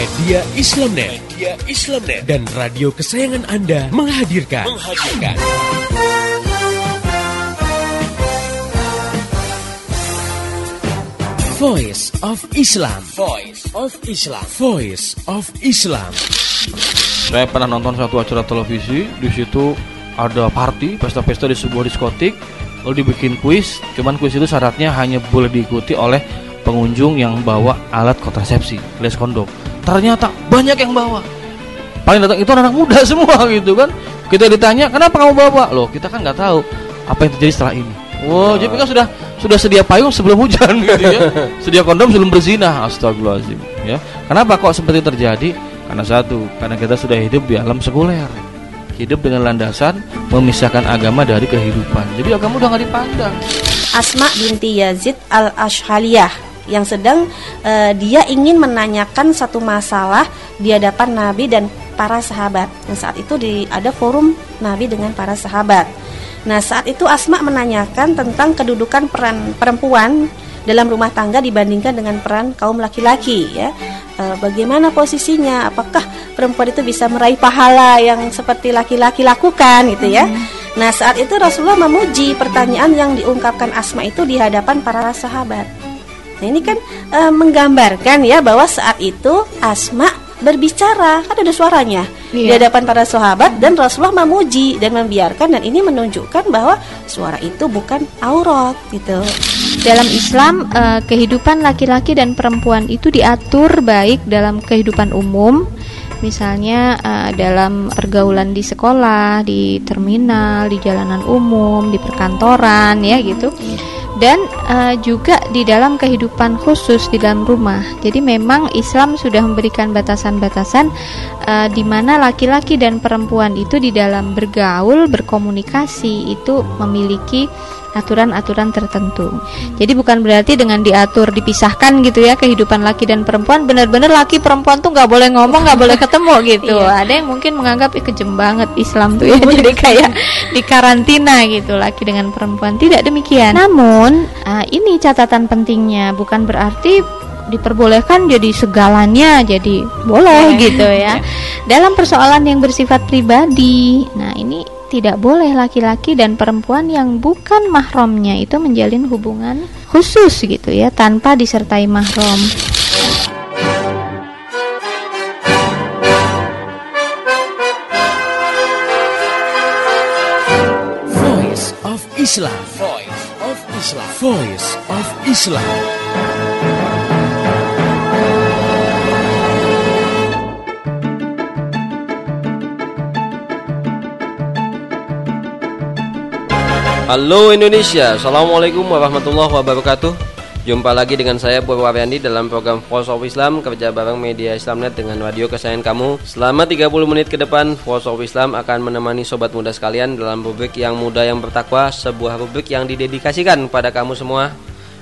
Media Islamnet, Media Islamnet dan radio kesayangan Anda menghadirkan, menghadirkan. Voice of Islam. Voice of Islam. Voice of Islam. Saya pernah nonton satu acara televisi, di situ ada party, pesta-pesta di sebuah diskotik, lalu dibikin kuis. Cuman kuis itu syaratnya hanya boleh diikuti oleh pengunjung yang bawa alat kontrasepsi, les kondom. Ternyata banyak yang bawa. Paling datang itu anak muda semua gitu kan. Kita ditanya, "Kenapa kamu bawa?" Loh, kita kan nggak tahu apa yang terjadi setelah ini. Wow, jadi kan sudah sudah sedia payung sebelum hujan gitu ya. Sedia kondom sebelum berzina. Astagfirullahaladzim ya. Kenapa kok seperti terjadi? Karena satu, karena kita sudah hidup di alam sekuler. Hidup dengan landasan memisahkan agama dari kehidupan. Jadi agama udah nggak dipandang. Asma binti Yazid al Ashhaliyah yang sedang uh, dia ingin menanyakan satu masalah di hadapan Nabi dan para sahabat. Dan saat itu di ada forum Nabi dengan para sahabat. Nah, saat itu Asma menanyakan tentang kedudukan peran perempuan dalam rumah tangga dibandingkan dengan peran kaum laki-laki ya. E, bagaimana posisinya? Apakah perempuan itu bisa meraih pahala yang seperti laki-laki lakukan gitu ya? Hmm. Nah, saat itu Rasulullah memuji pertanyaan yang diungkapkan Asma itu di hadapan para sahabat. Nah, ini kan e, menggambarkan ya bahwa saat itu Asma berbicara kan ada suaranya iya. di hadapan para sahabat dan Rasulullah memuji dan membiarkan dan ini menunjukkan bahwa suara itu bukan aurat gitu. Dalam Islam eh, kehidupan laki-laki dan perempuan itu diatur baik dalam kehidupan umum misalnya uh, dalam pergaulan di sekolah, di terminal, di jalanan umum, di perkantoran ya gitu. Dan uh, juga di dalam kehidupan khusus di dalam rumah. Jadi memang Islam sudah memberikan batasan-batasan uh, di mana laki-laki dan perempuan itu di dalam bergaul, berkomunikasi itu memiliki aturan-aturan tertentu. Jadi bukan berarti dengan diatur dipisahkan gitu ya kehidupan laki dan perempuan benar-benar laki perempuan tuh nggak boleh ngomong nggak boleh ketemu gitu. iya. Ada yang mungkin menganggap eh, kejem banget Islam tuh ya jadi kayak di karantina gitu laki dengan perempuan tidak demikian. Namun uh, ini catatan pentingnya bukan berarti diperbolehkan jadi segalanya jadi boleh gitu ya. Dalam persoalan yang bersifat pribadi. Nah, ini tidak boleh laki-laki dan perempuan yang bukan mahramnya itu menjalin hubungan khusus gitu ya tanpa disertai mahram. Voice of Islam. Voice of Islam. Voice of Islam. Halo Indonesia, Assalamualaikum warahmatullahi wabarakatuh. Jumpa lagi dengan saya Purwaryandi dalam program Force of Islam Kerja bareng media Islamnet dengan radio kesayangan kamu. Selama 30 menit ke depan Force of Islam akan menemani sobat muda sekalian Dalam rubrik yang muda yang bertakwa Sebuah rubrik yang didedikasikan pada kamu semua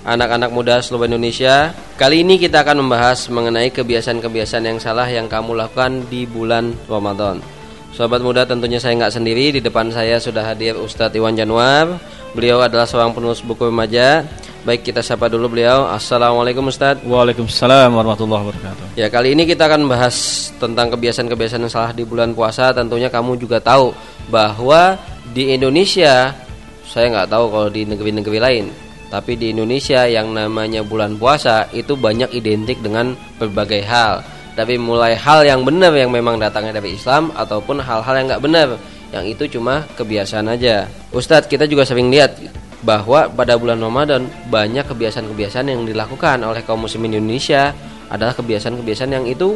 Anak-anak muda seluruh Indonesia. Kali ini kita akan membahas mengenai kebiasaan-kebiasaan yang salah yang kamu lakukan di bulan Ramadan Sobat muda tentunya saya nggak sendiri. Di depan saya sudah hadir Ustadz Iwan Januar. Beliau adalah seorang penulis buku remaja. Baik kita sapa dulu beliau. Assalamualaikum Ustadz. Waalaikumsalam warahmatullahi wabarakatuh. Ya kali ini kita akan bahas tentang kebiasaan-kebiasaan yang salah di bulan puasa. Tentunya kamu juga tahu bahwa di Indonesia Saya nggak tahu kalau di negeri-negeri lain Tapi di Indonesia yang namanya bulan puasa Itu banyak identik dengan berbagai hal tapi mulai hal yang benar yang memang datangnya dari Islam ataupun hal-hal yang nggak benar yang itu cuma kebiasaan aja Ustadz kita juga sering lihat bahwa pada bulan Ramadan banyak kebiasaan-kebiasaan yang dilakukan oleh kaum muslimin Indonesia adalah kebiasaan-kebiasaan yang itu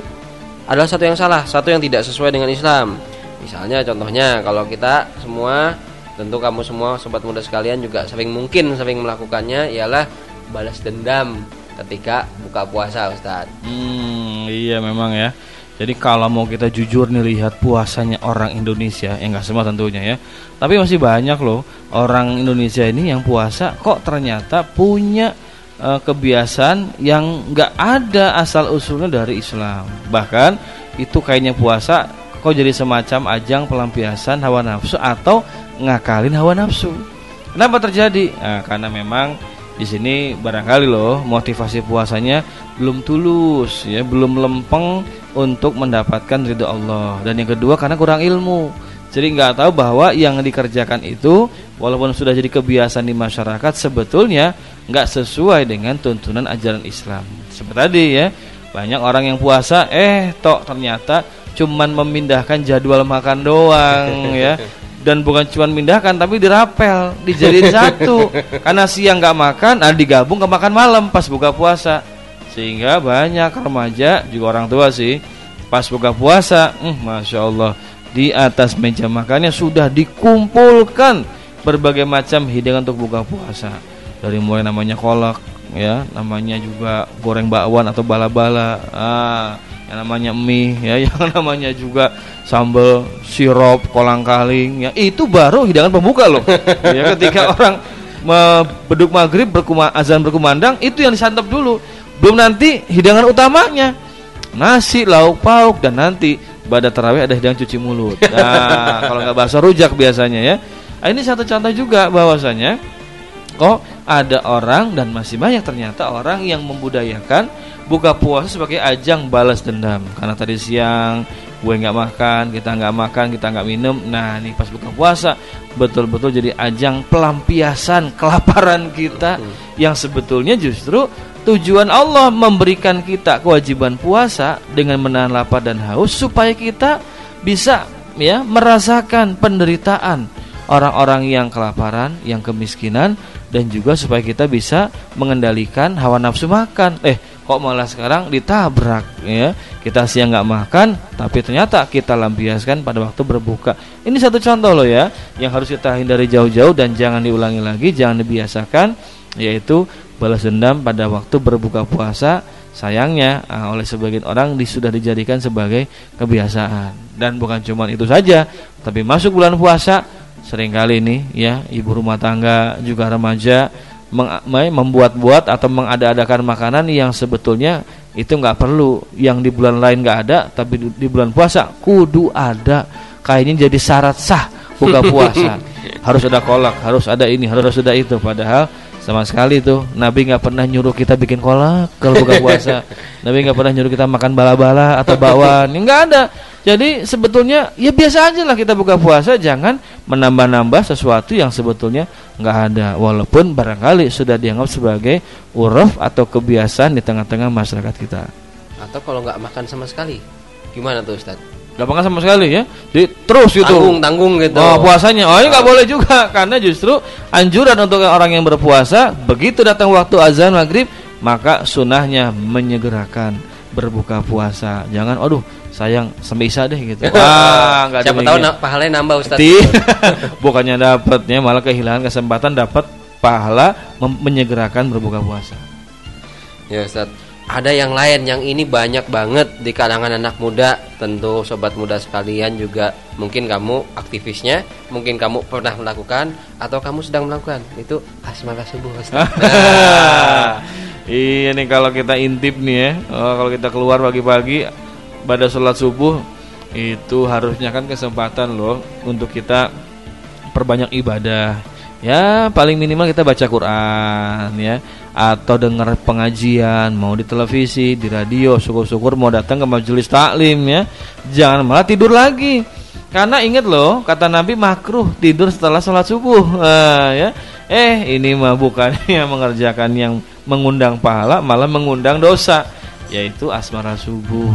adalah satu yang salah, satu yang tidak sesuai dengan Islam. Misalnya contohnya kalau kita semua tentu kamu semua sobat muda sekalian juga sering mungkin sering melakukannya ialah balas dendam ketika buka puasa Ustaz. Hmm, iya memang ya. Jadi kalau mau kita jujur nih lihat puasanya orang Indonesia, ya nggak semua tentunya ya. Tapi masih banyak loh orang Indonesia ini yang puasa kok ternyata punya uh, kebiasaan yang nggak ada asal usulnya dari Islam. Bahkan itu kayaknya puasa kok jadi semacam ajang pelampiasan hawa nafsu atau ngakalin hawa nafsu. Kenapa terjadi? Nah, karena memang di sini barangkali loh motivasi puasanya belum tulus ya belum lempeng untuk mendapatkan ridho Allah. Dan yang kedua karena kurang ilmu. Jadi nggak tahu bahwa yang dikerjakan itu walaupun sudah jadi kebiasaan di masyarakat sebetulnya nggak sesuai dengan tuntunan ajaran Islam. Seperti tadi ya banyak orang yang puasa eh tok ternyata cuman memindahkan jadwal makan doang ya dan bukan cuma mindahkan tapi dirapel dijadiin satu. Karena siang nggak makan nah digabung ke makan malam pas buka puasa. Sehingga banyak remaja juga orang tua sih pas buka puasa, hmm, masya Allah di atas meja makannya sudah dikumpulkan berbagai macam hidangan untuk buka puasa. Dari mulai namanya kolak ya namanya juga goreng bakwan atau bala-bala. Ah yang namanya mie ya yang namanya juga sambal sirup kolang kaling ya itu baru hidangan pembuka loh ya ketika orang beduk maghrib berkuma, azan berkumandang itu yang disantap dulu belum nanti hidangan utamanya nasi, lauk pauk dan nanti pada terawih ada hidangan cuci mulut. Nah, kalau nggak bakso rujak biasanya ya. Nah, ini satu contoh juga bahwasanya kok ada orang dan masih banyak ternyata orang yang membudayakan buka puasa sebagai ajang balas dendam karena tadi siang gue nggak makan, kita nggak makan, kita nggak minum. Nah, nih pas buka puasa betul-betul jadi ajang pelampiasan kelaparan kita yang sebetulnya justru Tujuan Allah memberikan kita kewajiban puasa dengan menahan lapar dan haus supaya kita bisa ya merasakan penderitaan orang-orang yang kelaparan, yang kemiskinan dan juga supaya kita bisa mengendalikan hawa nafsu makan. Eh, kok malah sekarang ditabrak ya? Kita siang nggak makan, tapi ternyata kita lampiaskan pada waktu berbuka. Ini satu contoh loh ya, yang harus kita hindari jauh-jauh dan jangan diulangi lagi, jangan dibiasakan yaitu balas dendam pada waktu berbuka puasa sayangnya uh, oleh sebagian orang sudah dijadikan sebagai kebiasaan dan bukan cuma itu saja tapi masuk bulan puasa sering kali ini ya ibu rumah tangga juga remaja membuat-buat atau mengada-adakan makanan yang sebetulnya itu nggak perlu. Yang di bulan lain nggak ada tapi di, di bulan puasa kudu ada. Kayaknya jadi syarat sah buka puasa. Harus ada kolak harus ada ini harus ada itu. Padahal sama sekali tuh Nabi nggak pernah nyuruh kita bikin kolak kalau buka puasa. Nabi nggak pernah nyuruh kita makan bala-bala atau bakwan. Nggak ada. Jadi sebetulnya ya biasa aja lah kita buka puasa. Jangan menambah-nambah sesuatu yang sebetulnya nggak ada. Walaupun barangkali sudah dianggap sebagai uruf atau kebiasaan di tengah-tengah masyarakat kita. Atau kalau nggak makan sama sekali. Gimana tuh Ustadz Gak makan sama sekali ya. Jadi terus gitu. Tanggung, tanggung gitu. Oh, puasanya. Oh, ini nggak boleh juga karena justru anjuran untuk orang yang berpuasa begitu datang waktu azan maghrib maka sunahnya menyegerakan berbuka puasa. Jangan, aduh sayang sampai deh gitu. Wah, enggak Siapa tahu na pahalanya nambah Ustaz. Bukannya dapatnya malah kehilangan kesempatan dapat pahala menyegerakan berbuka puasa. Ya Ustaz ada yang lain yang ini banyak banget di kalangan anak muda. Tentu sobat muda sekalian juga mungkin kamu aktivisnya mungkin kamu pernah melakukan atau kamu sedang melakukan. Itu asmara subuh nah, iya nih kalau kita intip nih ya oh, kalau kita keluar pagi-pagi pada sholat subuh itu harusnya kan kesempatan loh untuk kita perbanyak ibadah. Ya paling minimal kita baca Quran ya atau dengar pengajian mau di televisi di radio syukur-syukur mau datang ke majelis taklim ya. Jangan malah tidur lagi. Karena ingat loh kata Nabi makruh tidur setelah sholat subuh. Nah, ya. Eh ini mah bukan yang mengerjakan yang mengundang pahala malah mengundang dosa. Yaitu asmara subuh.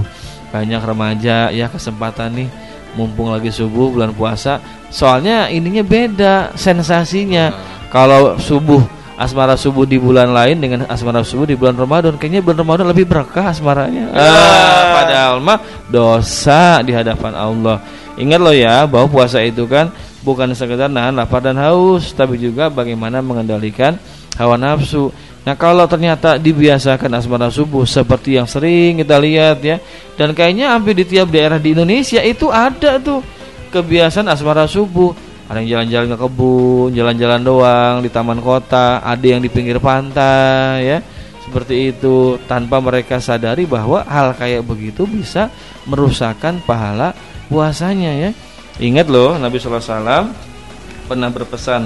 Banyak remaja ya kesempatan nih. Mumpung lagi subuh bulan puasa. Soalnya ininya beda sensasinya. Kalau subuh asmara subuh di bulan lain dengan asmara subuh di bulan Ramadan. Kayaknya bulan Ramadan lebih berkah asmaranya. Ah, padahal mah dosa di hadapan Allah. Ingat loh ya bahwa puasa itu kan bukan sekedar nahan lapar dan haus tapi juga bagaimana mengendalikan hawa nafsu. Nah kalau ternyata dibiasakan asmara subuh seperti yang sering kita lihat ya Dan kayaknya hampir di tiap daerah di Indonesia itu ada tuh kebiasaan asmara subuh ada yang jalan-jalan ke kebun, jalan-jalan doang di taman kota, ada yang di pinggir pantai ya. Seperti itu tanpa mereka sadari bahwa hal kayak begitu bisa merusakkan pahala puasanya ya. Ingat loh Nabi sallallahu alaihi wasallam pernah berpesan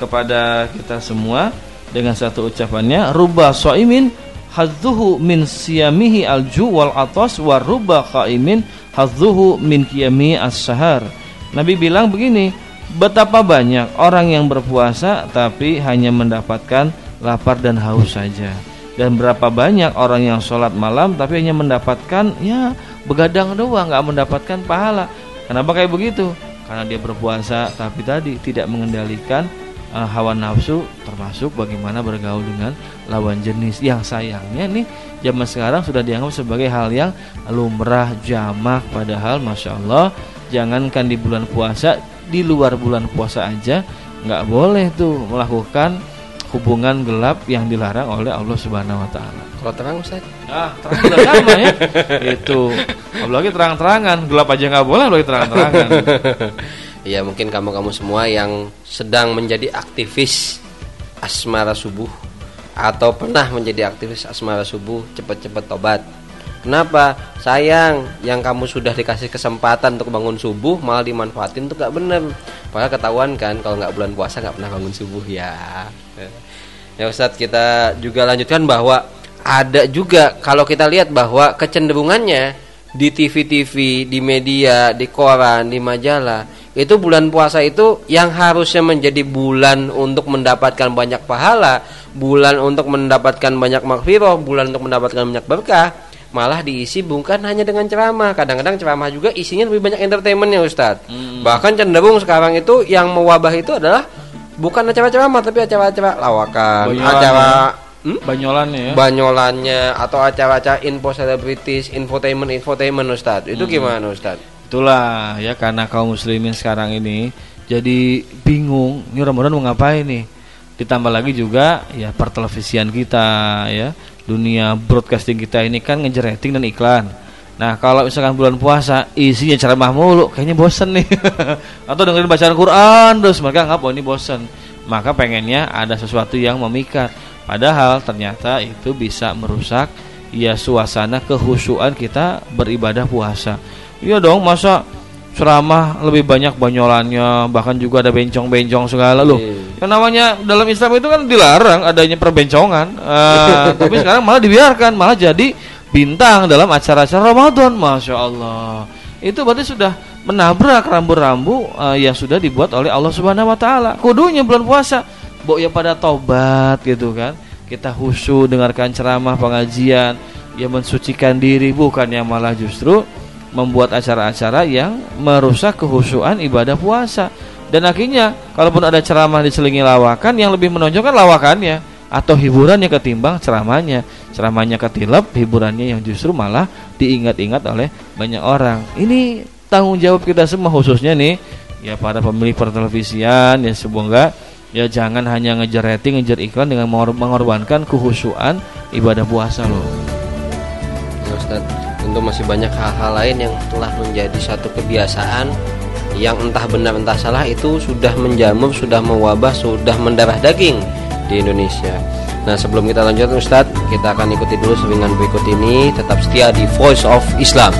kepada kita semua dengan satu ucapannya rubba soimin hadzuhu min siyamihi alju wal atas waruba qaimin hadzuhu min qiyami as-sahar. Nabi bilang begini, betapa banyak orang yang berpuasa tapi hanya mendapatkan lapar dan haus saja. Dan berapa banyak orang yang sholat malam tapi hanya mendapatkan ya begadang doang nggak mendapatkan pahala. Kenapa kayak begitu? Karena dia berpuasa tapi tadi tidak mengendalikan uh, hawa nafsu termasuk bagaimana bergaul dengan lawan jenis yang sayangnya nih zaman sekarang sudah dianggap sebagai hal yang lumrah jamak padahal masya Allah jangankan di bulan puasa di luar bulan puasa aja nggak boleh tuh melakukan hubungan gelap yang dilarang oleh Allah Subhanahu wa taala. Kalau terang Ustaz? Ah, terang udah sama ya. Itu. Apalagi terang-terangan, gelap aja nggak boleh apalagi terang-terangan. Ya mungkin kamu-kamu semua yang sedang menjadi aktivis asmara subuh atau pernah menjadi aktivis asmara subuh cepat-cepat tobat. Kenapa? Sayang yang kamu sudah dikasih kesempatan untuk bangun subuh malah dimanfaatin tuh gak bener. Padahal ketahuan kan kalau nggak bulan puasa nggak pernah bangun subuh ya. Ya Ustadz kita juga lanjutkan bahwa ada juga kalau kita lihat bahwa kecenderungannya di TV-TV, di media, di koran, di majalah itu bulan puasa itu yang harusnya menjadi bulan untuk mendapatkan banyak pahala, bulan untuk mendapatkan banyak makfirah, bulan untuk mendapatkan banyak berkah, malah diisi bukan hanya dengan ceramah. Kadang-kadang ceramah juga isinya lebih banyak entertainmentnya Ustadz. Hmm. Bahkan cenderung sekarang itu yang mewabah itu adalah bukan acara ceramah tapi acara-acara lawakan, Banyolan acara hmm? banyolannya ya. Banyolannya atau acara-acara info selebritis, infotainment, infotainment Ustadz. Itu hmm. gimana Ustadz? Itulah ya karena kaum muslimin sekarang ini jadi bingung ini Ramadan mau ngapain nih. Ditambah lagi juga ya pertelevisian kita ya, dunia broadcasting kita ini kan ngejar rating dan iklan. Nah kalau misalkan bulan puasa isinya ceramah mulu kayaknya bosen nih. Atau dengerin bacaan Quran terus mereka nggak oh ini bosen. Maka pengennya ada sesuatu yang memikat. Padahal ternyata itu bisa merusak ya suasana kehusuan kita beribadah puasa. Iya dong, masa ceramah lebih banyak banyolannya, bahkan juga ada bencong-bencong segala loh. Yang namanya dalam Islam itu kan dilarang adanya perbencongan, uh, tapi sekarang malah dibiarkan, malah jadi bintang dalam acara-acara Ramadan, masya Allah. Itu berarti sudah menabrak rambu-rambu uh, yang sudah dibuat oleh Allah Subhanahu Wa Taala. Kudunya bulan puasa, bok ya pada tobat gitu kan. Kita khusyuk dengarkan ceramah pengajian, yang mensucikan diri bukan yang malah justru membuat acara-acara yang merusak kehusuan ibadah puasa dan akhirnya kalaupun ada ceramah diselingi lawakan yang lebih menonjolkan lawakannya atau hiburannya ketimbang ceramahnya. Ceramahnya ketilep hiburannya yang justru malah diingat-ingat oleh banyak orang. Ini tanggung jawab kita semua khususnya nih ya para pemilik pertelevisian ya semoga ya jangan hanya ngejar rating ngejar iklan dengan mengorbankan kehusuan ibadah puasa loh. Ya, tentu masih banyak hal-hal lain yang telah menjadi satu kebiasaan yang entah benar entah salah itu sudah menjamur, sudah mewabah, sudah mendarah daging di Indonesia. Nah sebelum kita lanjut Ustadz, kita akan ikuti dulu seringan berikut ini. Tetap setia di Voice of Islam.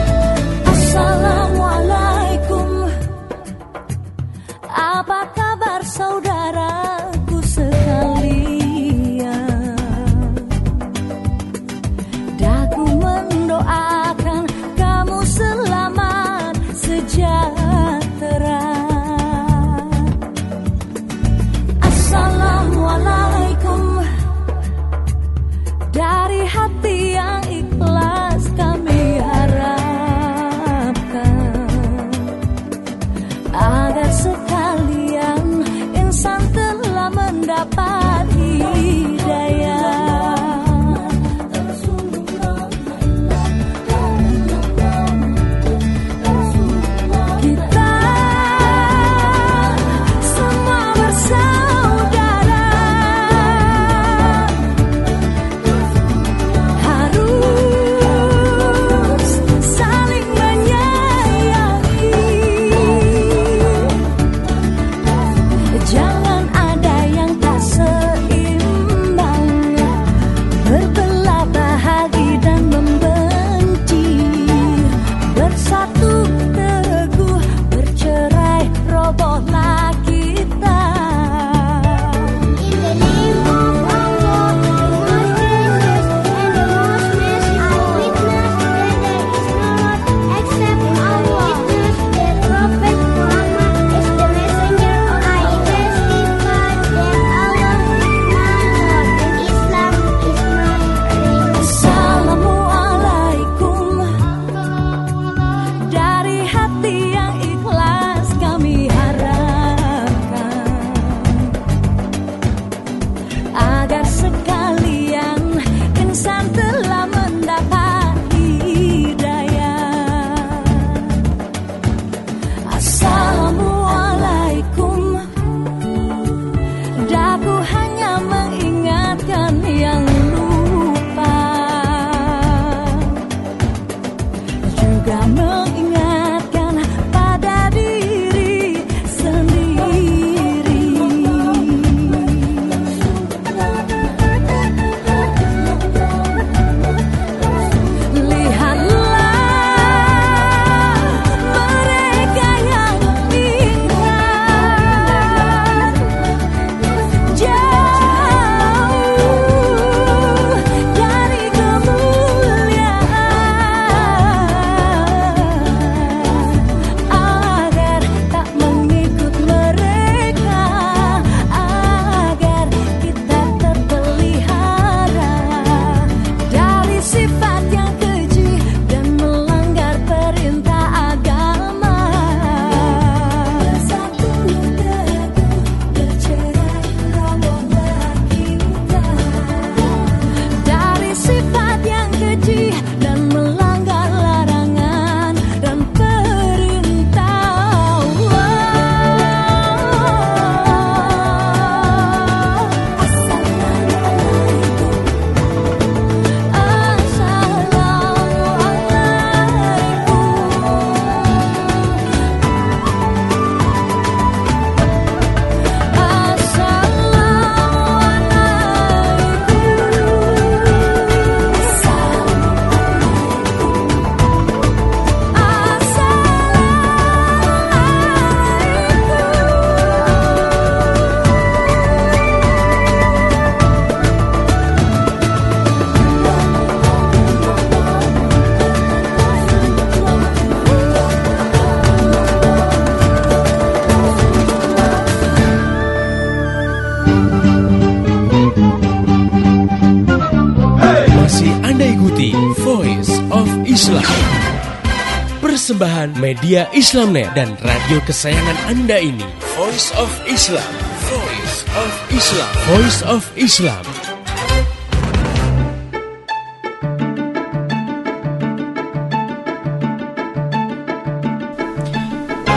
Persembahan media Islamnet dan radio kesayangan Anda ini. Voice of Islam. Voice of Islam. Voice of Islam.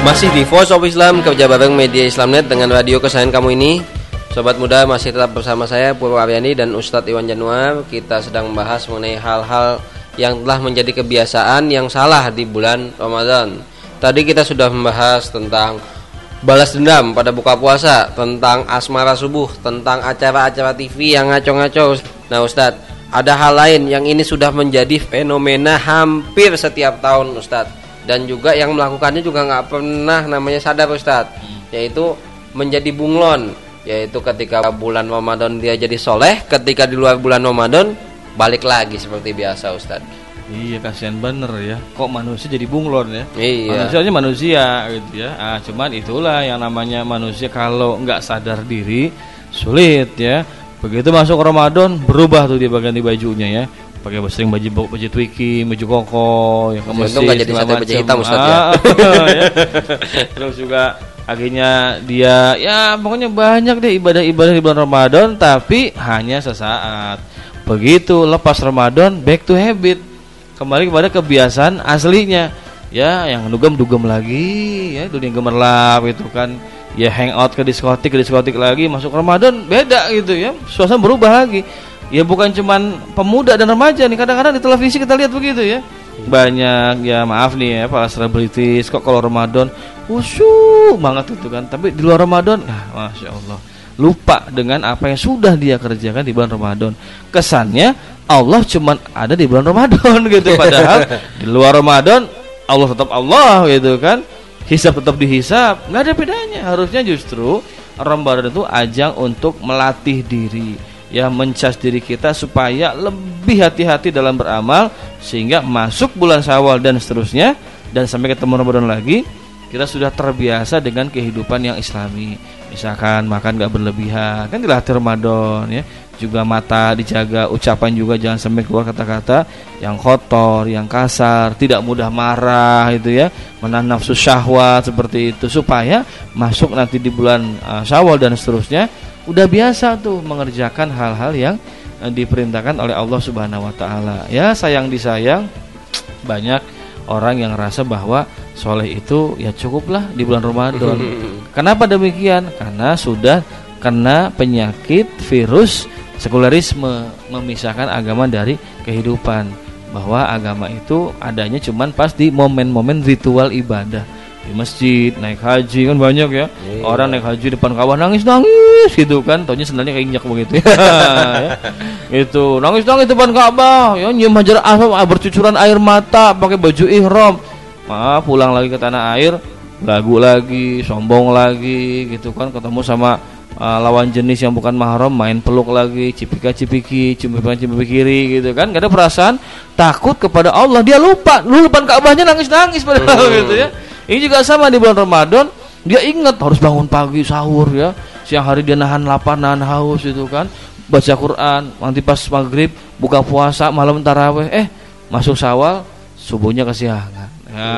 Masih di Voice of Islam kerja bareng media Islamnet dengan radio kesayangan kamu ini. Sobat muda masih tetap bersama saya Purwo Aryani dan Ustadz Iwan Januar. Kita sedang membahas mengenai hal-hal yang telah menjadi kebiasaan yang salah di bulan Ramadan. Tadi kita sudah membahas tentang balas dendam pada buka puasa, tentang asmara subuh, tentang acara-acara TV yang ngaco-ngaco. Nah Ustadz, ada hal lain yang ini sudah menjadi fenomena hampir setiap tahun Ustadz dan juga yang melakukannya juga nggak pernah namanya sadar Ustadz yaitu menjadi bunglon yaitu ketika bulan Ramadan dia jadi soleh ketika di luar bulan Ramadan balik lagi seperti biasa Ustadz Iya kasihan bener ya Kok manusia jadi bunglon ya Iya. Manusianya manusia gitu ya ah, Cuman itulah yang namanya manusia Kalau nggak sadar diri Sulit ya Begitu masuk Ramadan Berubah tuh dia ganti bajunya ya pakai sering baju baju twiki, baju koko, ya ke Untung nggak jadi sate baju hitam, Ustaz, ya. Ah, ya. Terus juga akhirnya dia ya pokoknya banyak deh ibadah-ibadah di bulan Ramadan tapi hanya sesaat. Begitu lepas Ramadan back to habit. Kembali kepada kebiasaan aslinya. Ya, yang dugem-dugem lagi ya, dunia gemerlap itu kan. Ya hangout ke diskotik, ke diskotik lagi masuk Ramadan beda gitu ya. Suasana berubah lagi ya bukan cuman pemuda dan remaja nih kadang-kadang di televisi kita lihat begitu ya banyak ya maaf nih ya para selebritis kok kalau Ramadan khusyuk banget itu kan tapi di luar Ramadan nah masya Allah lupa dengan apa yang sudah dia kerjakan di bulan Ramadan. Kesannya Allah cuman ada di bulan Ramadan gitu. Padahal di luar Ramadan Allah tetap Allah gitu kan. Hisap tetap dihisap nggak ada bedanya. Harusnya justru Ramadan itu ajang untuk melatih diri. Ya mencas diri kita supaya lebih hati-hati dalam beramal sehingga masuk bulan Syawal dan seterusnya dan sampai ketemu Ramadan lagi kita sudah terbiasa dengan kehidupan yang islami misalkan makan gak berlebihan. Kan dilatih Ramadan ya. Juga mata dijaga ucapan juga jangan sampai keluar kata-kata yang kotor yang kasar tidak mudah marah itu ya. Menahan nafsu syahwat seperti itu. Supaya masuk nanti di bulan uh, Syawal dan seterusnya udah biasa tuh mengerjakan hal-hal yang uh, diperintahkan oleh Allah Subhanahu wa taala. Ya, sayang disayang banyak orang yang rasa bahwa soleh itu ya cukuplah di bulan Ramadan. Kenapa demikian? Karena sudah kena penyakit virus sekularisme memisahkan agama dari kehidupan bahwa agama itu adanya cuman pas di momen-momen ritual ibadah di masjid naik haji kan banyak ya Iya. orang naik haji depan Ka'bah nangis nangis gitu kan taunya sendalnya keinjak begitu ya. itu nangis nangis depan Ka'bah ya nyium hajar aswad ah, bercucuran air mata pakai baju ihram ah, pulang lagi ke tanah air lagu lagi sombong lagi gitu kan. Ketemu sama uh, lawan jenis yang bukan mahram main peluk lagi cipika cipiki cipika cipiki kiri gitu kan. Gak ada perasaan takut kepada Allah. Dia lupa lu depan Ka'bahnya nangis nangis padahal gitu ya. Ini juga sama di bulan Ramadan dia ingat harus bangun pagi sahur ya. Siang hari dia nahan lapar nahan haus itu kan. Baca Quran nanti pas maghrib buka puasa malam taraweh. Eh masuk sawal subuhnya kesiangan ya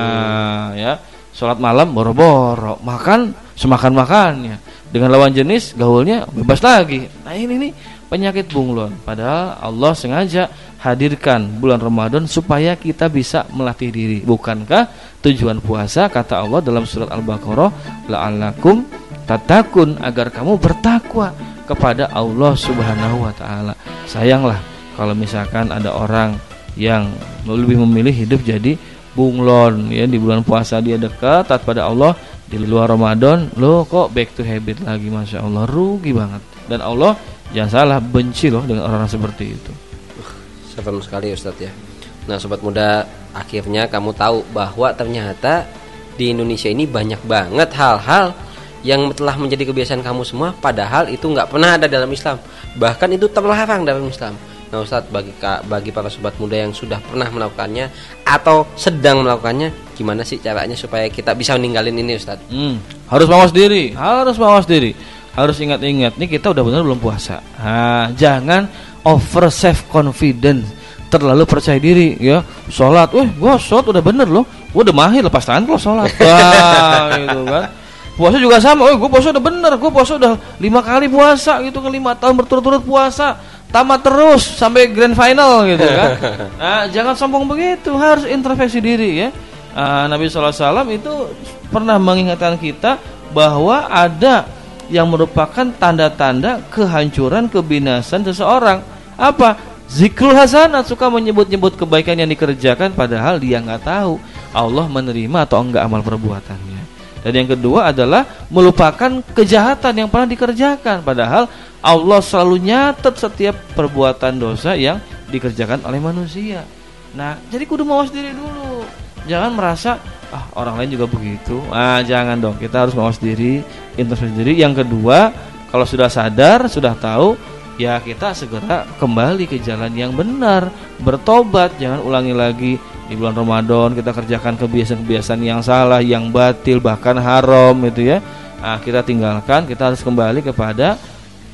ya. Sholat malam boro-boro. Makan semakan makannya. Dengan lawan jenis gaulnya bebas lagi. Nah ini nih penyakit bunglon. Padahal Allah sengaja hadirkan bulan Ramadan supaya kita bisa melatih diri. Bukankah tujuan puasa kata Allah dalam surat Al-Baqarah la'allakum tatakun agar kamu bertakwa kepada Allah Subhanahu wa taala. Sayanglah kalau misalkan ada orang yang lebih memilih hidup jadi bunglon ya di bulan puasa dia dekat taat pada Allah di luar Ramadan lo kok back to habit lagi masya Allah rugi banget. Dan Allah jangan salah benci loh dengan orang-orang seperti itu. Serem sekali Ustadz ya. Nah sobat muda akhirnya kamu tahu bahwa ternyata di Indonesia ini banyak banget hal-hal yang telah menjadi kebiasaan kamu semua padahal itu nggak pernah ada dalam Islam. Bahkan itu terlarang dalam Islam Nah Ustadz bagi bagi para sobat muda yang sudah pernah melakukannya atau sedang melakukannya gimana sih caranya supaya kita bisa ninggalin ini Ustadz? Hmm, harus mawas diri, harus mawas diri. Harus ingat-ingat nih kita udah benar belum puasa. Nah, jangan over self confidence. terlalu percaya diri ya. Sholat wah gue sholat udah bener loh. Gue udah mahir lepas tangan kalau sholat. Wah gitu kan. Puasa juga sama. Oh gue puasa udah bener. Gue puasa udah lima kali puasa gitu kan lima tahun berturut-turut puasa tamat terus sampai grand final gitu kan. Nah jangan sombong begitu harus introspeksi diri ya. Ah, Nabi SAW itu pernah mengingatkan kita bahwa ada yang merupakan tanda-tanda kehancuran kebinasan seseorang. Apa? Zikrul hasanat suka menyebut-nyebut kebaikan yang dikerjakan padahal dia nggak tahu Allah menerima atau enggak amal perbuatannya. Dan yang kedua adalah melupakan kejahatan yang pernah dikerjakan padahal Allah selalu nyatet setiap perbuatan dosa yang dikerjakan oleh manusia. Nah jadi kudu mawas diri dulu. Jangan merasa ah orang lain juga begitu. Ah jangan dong kita harus mawas diri introspeksi diri. Yang kedua kalau sudah sadar sudah tahu ya kita segera kembali ke jalan yang benar. Bertobat jangan ulangi lagi. Di bulan Ramadan kita kerjakan kebiasaan-kebiasaan yang salah yang batil bahkan haram itu ya. Nah, kita tinggalkan kita harus kembali kepada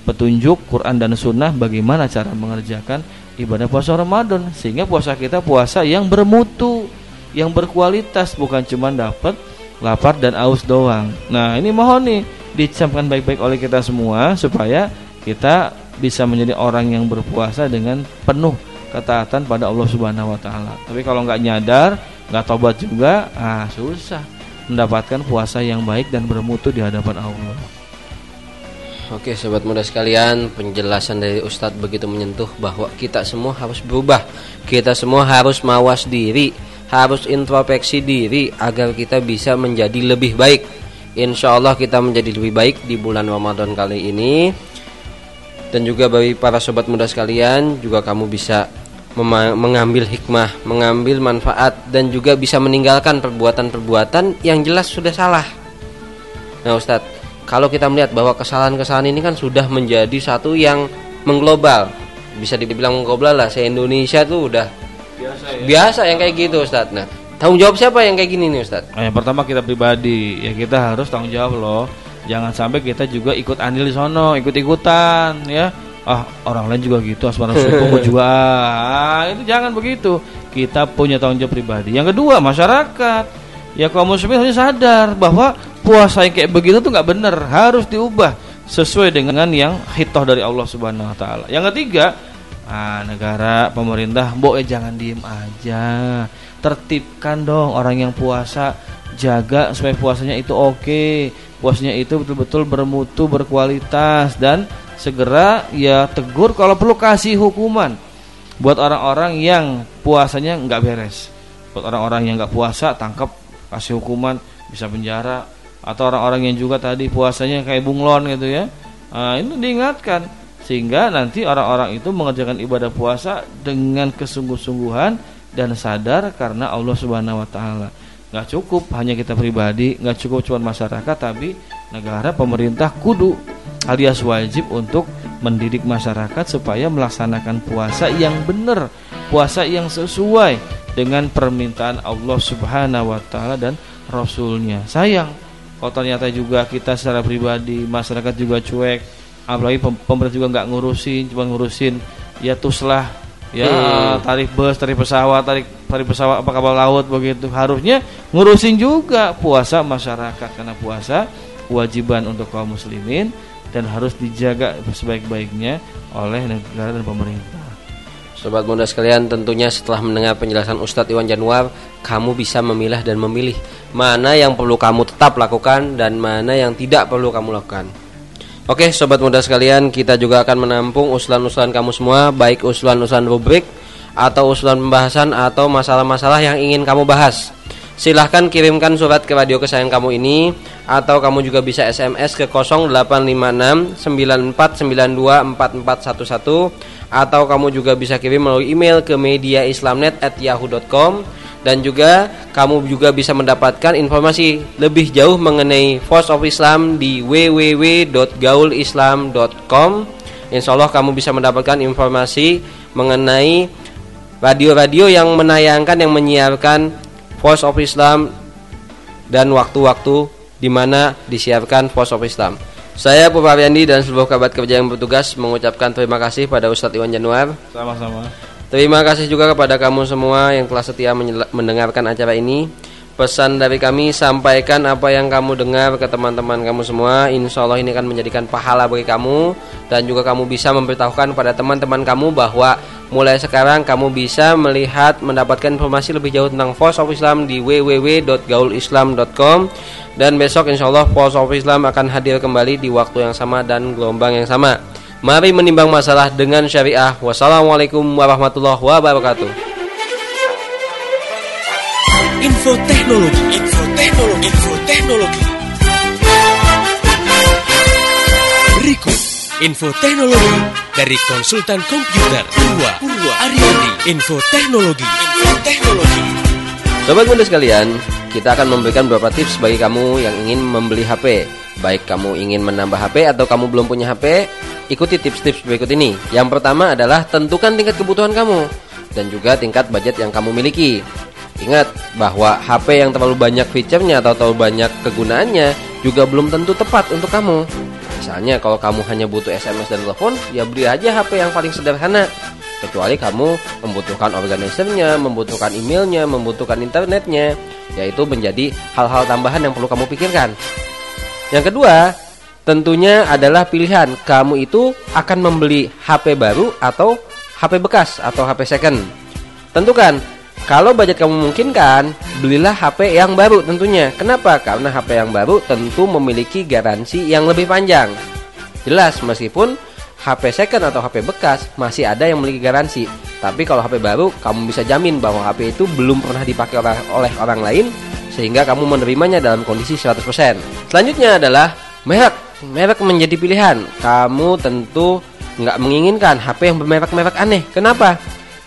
petunjuk Quran dan Sunnah bagaimana cara mengerjakan ibadah puasa Ramadan sehingga puasa kita puasa yang bermutu yang berkualitas bukan cuma dapat lapar dan aus doang. Nah, ini mohon nih dicamkan baik-baik oleh kita semua supaya kita bisa menjadi orang yang berpuasa dengan penuh ketaatan pada Allah Subhanahu wa taala. Tapi kalau nggak nyadar, nggak tobat juga, ah susah mendapatkan puasa yang baik dan bermutu di hadapan Allah. Oke sobat muda sekalian Penjelasan dari Ustadz begitu menyentuh Bahwa kita semua harus berubah Kita semua harus mawas diri harus introspeksi diri agar kita bisa menjadi lebih baik. Insya Allah kita menjadi lebih baik di bulan Ramadan kali ini. Dan juga bagi para sobat muda sekalian, juga kamu bisa mengambil hikmah, mengambil manfaat dan juga bisa meninggalkan perbuatan-perbuatan yang jelas sudah salah. Nah, Ustadz, kalau kita melihat bahwa kesalahan-kesalahan ini kan sudah menjadi satu yang mengglobal, bisa dibilang mengglobal lah, se Indonesia tuh udah biasa, ya? biasa yang kayak gitu Ustaz. Nah tanggung jawab siapa yang kayak gini nih Ustaz? Nah, yang pertama kita pribadi ya kita harus tanggung jawab loh. Jangan sampai kita juga ikut andil di sono ikut ikutan ya. Ah orang lain juga gitu asmara suku juga ah, itu jangan begitu. Kita punya tanggung jawab pribadi. Yang kedua masyarakat. Ya kaum muslimin harus sadar bahwa puasa yang kayak begitu tuh nggak benar harus diubah sesuai dengan yang hitoh dari Allah Subhanahu Wa Taala yang ketiga Nah, negara, pemerintah, mbok eh jangan diem aja. Tertibkan dong orang yang puasa, jaga supaya puasanya itu oke. Puasanya itu betul-betul bermutu, berkualitas dan segera ya tegur kalau perlu kasih hukuman buat orang-orang yang puasanya nggak beres. Buat orang-orang yang nggak puasa tangkap kasih hukuman bisa penjara atau orang-orang yang juga tadi puasanya kayak bunglon gitu ya. Nah, itu diingatkan sehingga nanti orang-orang itu mengerjakan ibadah puasa dengan kesungguh-sungguhan dan sadar karena Allah Subhanahu wa taala. Nggak cukup hanya kita pribadi, nggak cukup cuma masyarakat tapi negara pemerintah kudu alias wajib untuk mendidik masyarakat supaya melaksanakan puasa yang benar, puasa yang sesuai dengan permintaan Allah Subhanahu wa taala dan rasulnya. Sayang kalau ternyata juga kita secara pribadi masyarakat juga cuek apalagi pemerintah juga nggak ngurusin cuma ngurusin ya tuslah ya hmm. tarif bus tarif pesawat tarif tarif pesawat apa kapal laut begitu harusnya ngurusin juga puasa masyarakat karena puasa kewajiban untuk kaum muslimin dan harus dijaga sebaik-baiknya oleh negara dan pemerintah. Sobat muda sekalian, tentunya setelah mendengar penjelasan Ustadz Iwan Januar, kamu bisa memilah dan memilih mana yang perlu kamu tetap lakukan dan mana yang tidak perlu kamu lakukan. Oke sobat muda sekalian kita juga akan menampung usulan-usulan kamu semua Baik usulan-usulan rubrik atau usulan pembahasan atau masalah-masalah yang ingin kamu bahas Silahkan kirimkan surat ke radio kesayangan kamu ini Atau kamu juga bisa SMS ke 0856 9492 Atau kamu juga bisa kirim melalui email ke mediaislamnet at yahoo.com dan juga kamu juga bisa mendapatkan informasi lebih jauh mengenai Force of Islam di www.gaulislam.com. Insya Allah kamu bisa mendapatkan informasi mengenai radio-radio yang menayangkan yang menyiarkan Force of Islam dan waktu-waktu di mana disiarkan Force of Islam. Saya Pupar Yandi dan seluruh kabat kerja yang bertugas mengucapkan terima kasih pada Ustadz Iwan Januar. Sama-sama. Terima kasih juga kepada kamu semua yang telah setia mendengarkan acara ini. Pesan dari kami sampaikan apa yang kamu dengar ke teman-teman kamu semua. Insya Allah ini akan menjadikan pahala bagi kamu dan juga kamu bisa memberitahukan pada teman-teman kamu bahwa mulai sekarang kamu bisa melihat mendapatkan informasi lebih jauh tentang Force of Islam di www.gaulislam.com dan besok insya Allah Force of Islam akan hadir kembali di waktu yang sama dan gelombang yang sama. Mari menimbang masalah dengan syariah. Wassalamualaikum warahmatullahi wabarakatuh. Info teknologi, info teknologi, info teknologi. Info teknologi dari konsultan komputer Purwa, Purwa Ariadi. Info teknologi, info teknologi. Sobat muda sekalian, kita akan memberikan beberapa tips bagi kamu yang ingin membeli HP. Baik kamu ingin menambah HP atau kamu belum punya HP, ikuti tips-tips berikut ini. Yang pertama adalah tentukan tingkat kebutuhan kamu dan juga tingkat budget yang kamu miliki. Ingat bahwa HP yang terlalu banyak fiturnya atau terlalu banyak kegunaannya juga belum tentu tepat untuk kamu. Misalnya kalau kamu hanya butuh SMS dan telepon, ya beli aja HP yang paling sederhana. Kecuali kamu membutuhkan organisernya, membutuhkan emailnya, membutuhkan internetnya, yaitu menjadi hal-hal tambahan yang perlu kamu pikirkan. Yang kedua, tentunya adalah pilihan kamu itu akan membeli HP baru atau HP bekas atau HP second. Tentukan kalau budget kamu memungkinkan, belilah HP yang baru tentunya. Kenapa? Karena HP yang baru tentu memiliki garansi yang lebih panjang. Jelas, meskipun HP second atau HP bekas masih ada yang memiliki garansi. Tapi kalau HP baru, kamu bisa jamin bahwa HP itu belum pernah dipakai oleh orang lain sehingga kamu menerimanya dalam kondisi 100%. Selanjutnya adalah merek. Merek menjadi pilihan. Kamu tentu nggak menginginkan HP yang bermerek-merek aneh. Kenapa?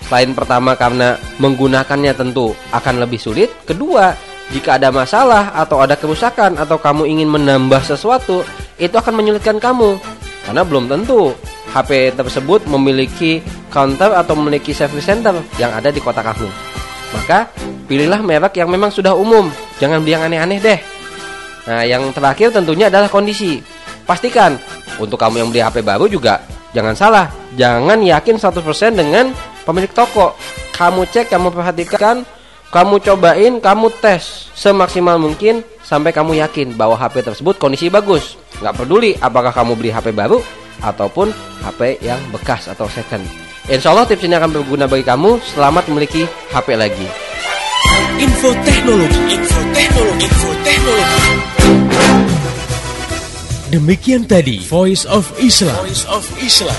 Selain pertama karena menggunakannya tentu akan lebih sulit. Kedua, jika ada masalah atau ada kerusakan atau kamu ingin menambah sesuatu Itu akan menyulitkan kamu. Karena belum tentu HP tersebut memiliki counter atau memiliki service center yang ada di kota kamu. Maka pilihlah merek yang memang sudah umum. Jangan beli yang aneh-aneh deh. Nah yang terakhir tentunya adalah kondisi. Pastikan untuk kamu yang beli HP baru juga Jangan salah, jangan yakin 100% dengan pemilik toko. Kamu cek, kamu perhatikan, kamu cobain, kamu tes semaksimal mungkin sampai kamu yakin bahwa HP tersebut kondisi bagus. Nggak peduli apakah kamu beli HP baru ataupun HP yang bekas atau second. Insya Allah tips ini akan berguna bagi kamu. Selamat memiliki HP lagi. Info teknologi, info teknologi, info teknologi. Demikian tadi Voice of Islam. Voice of Islam.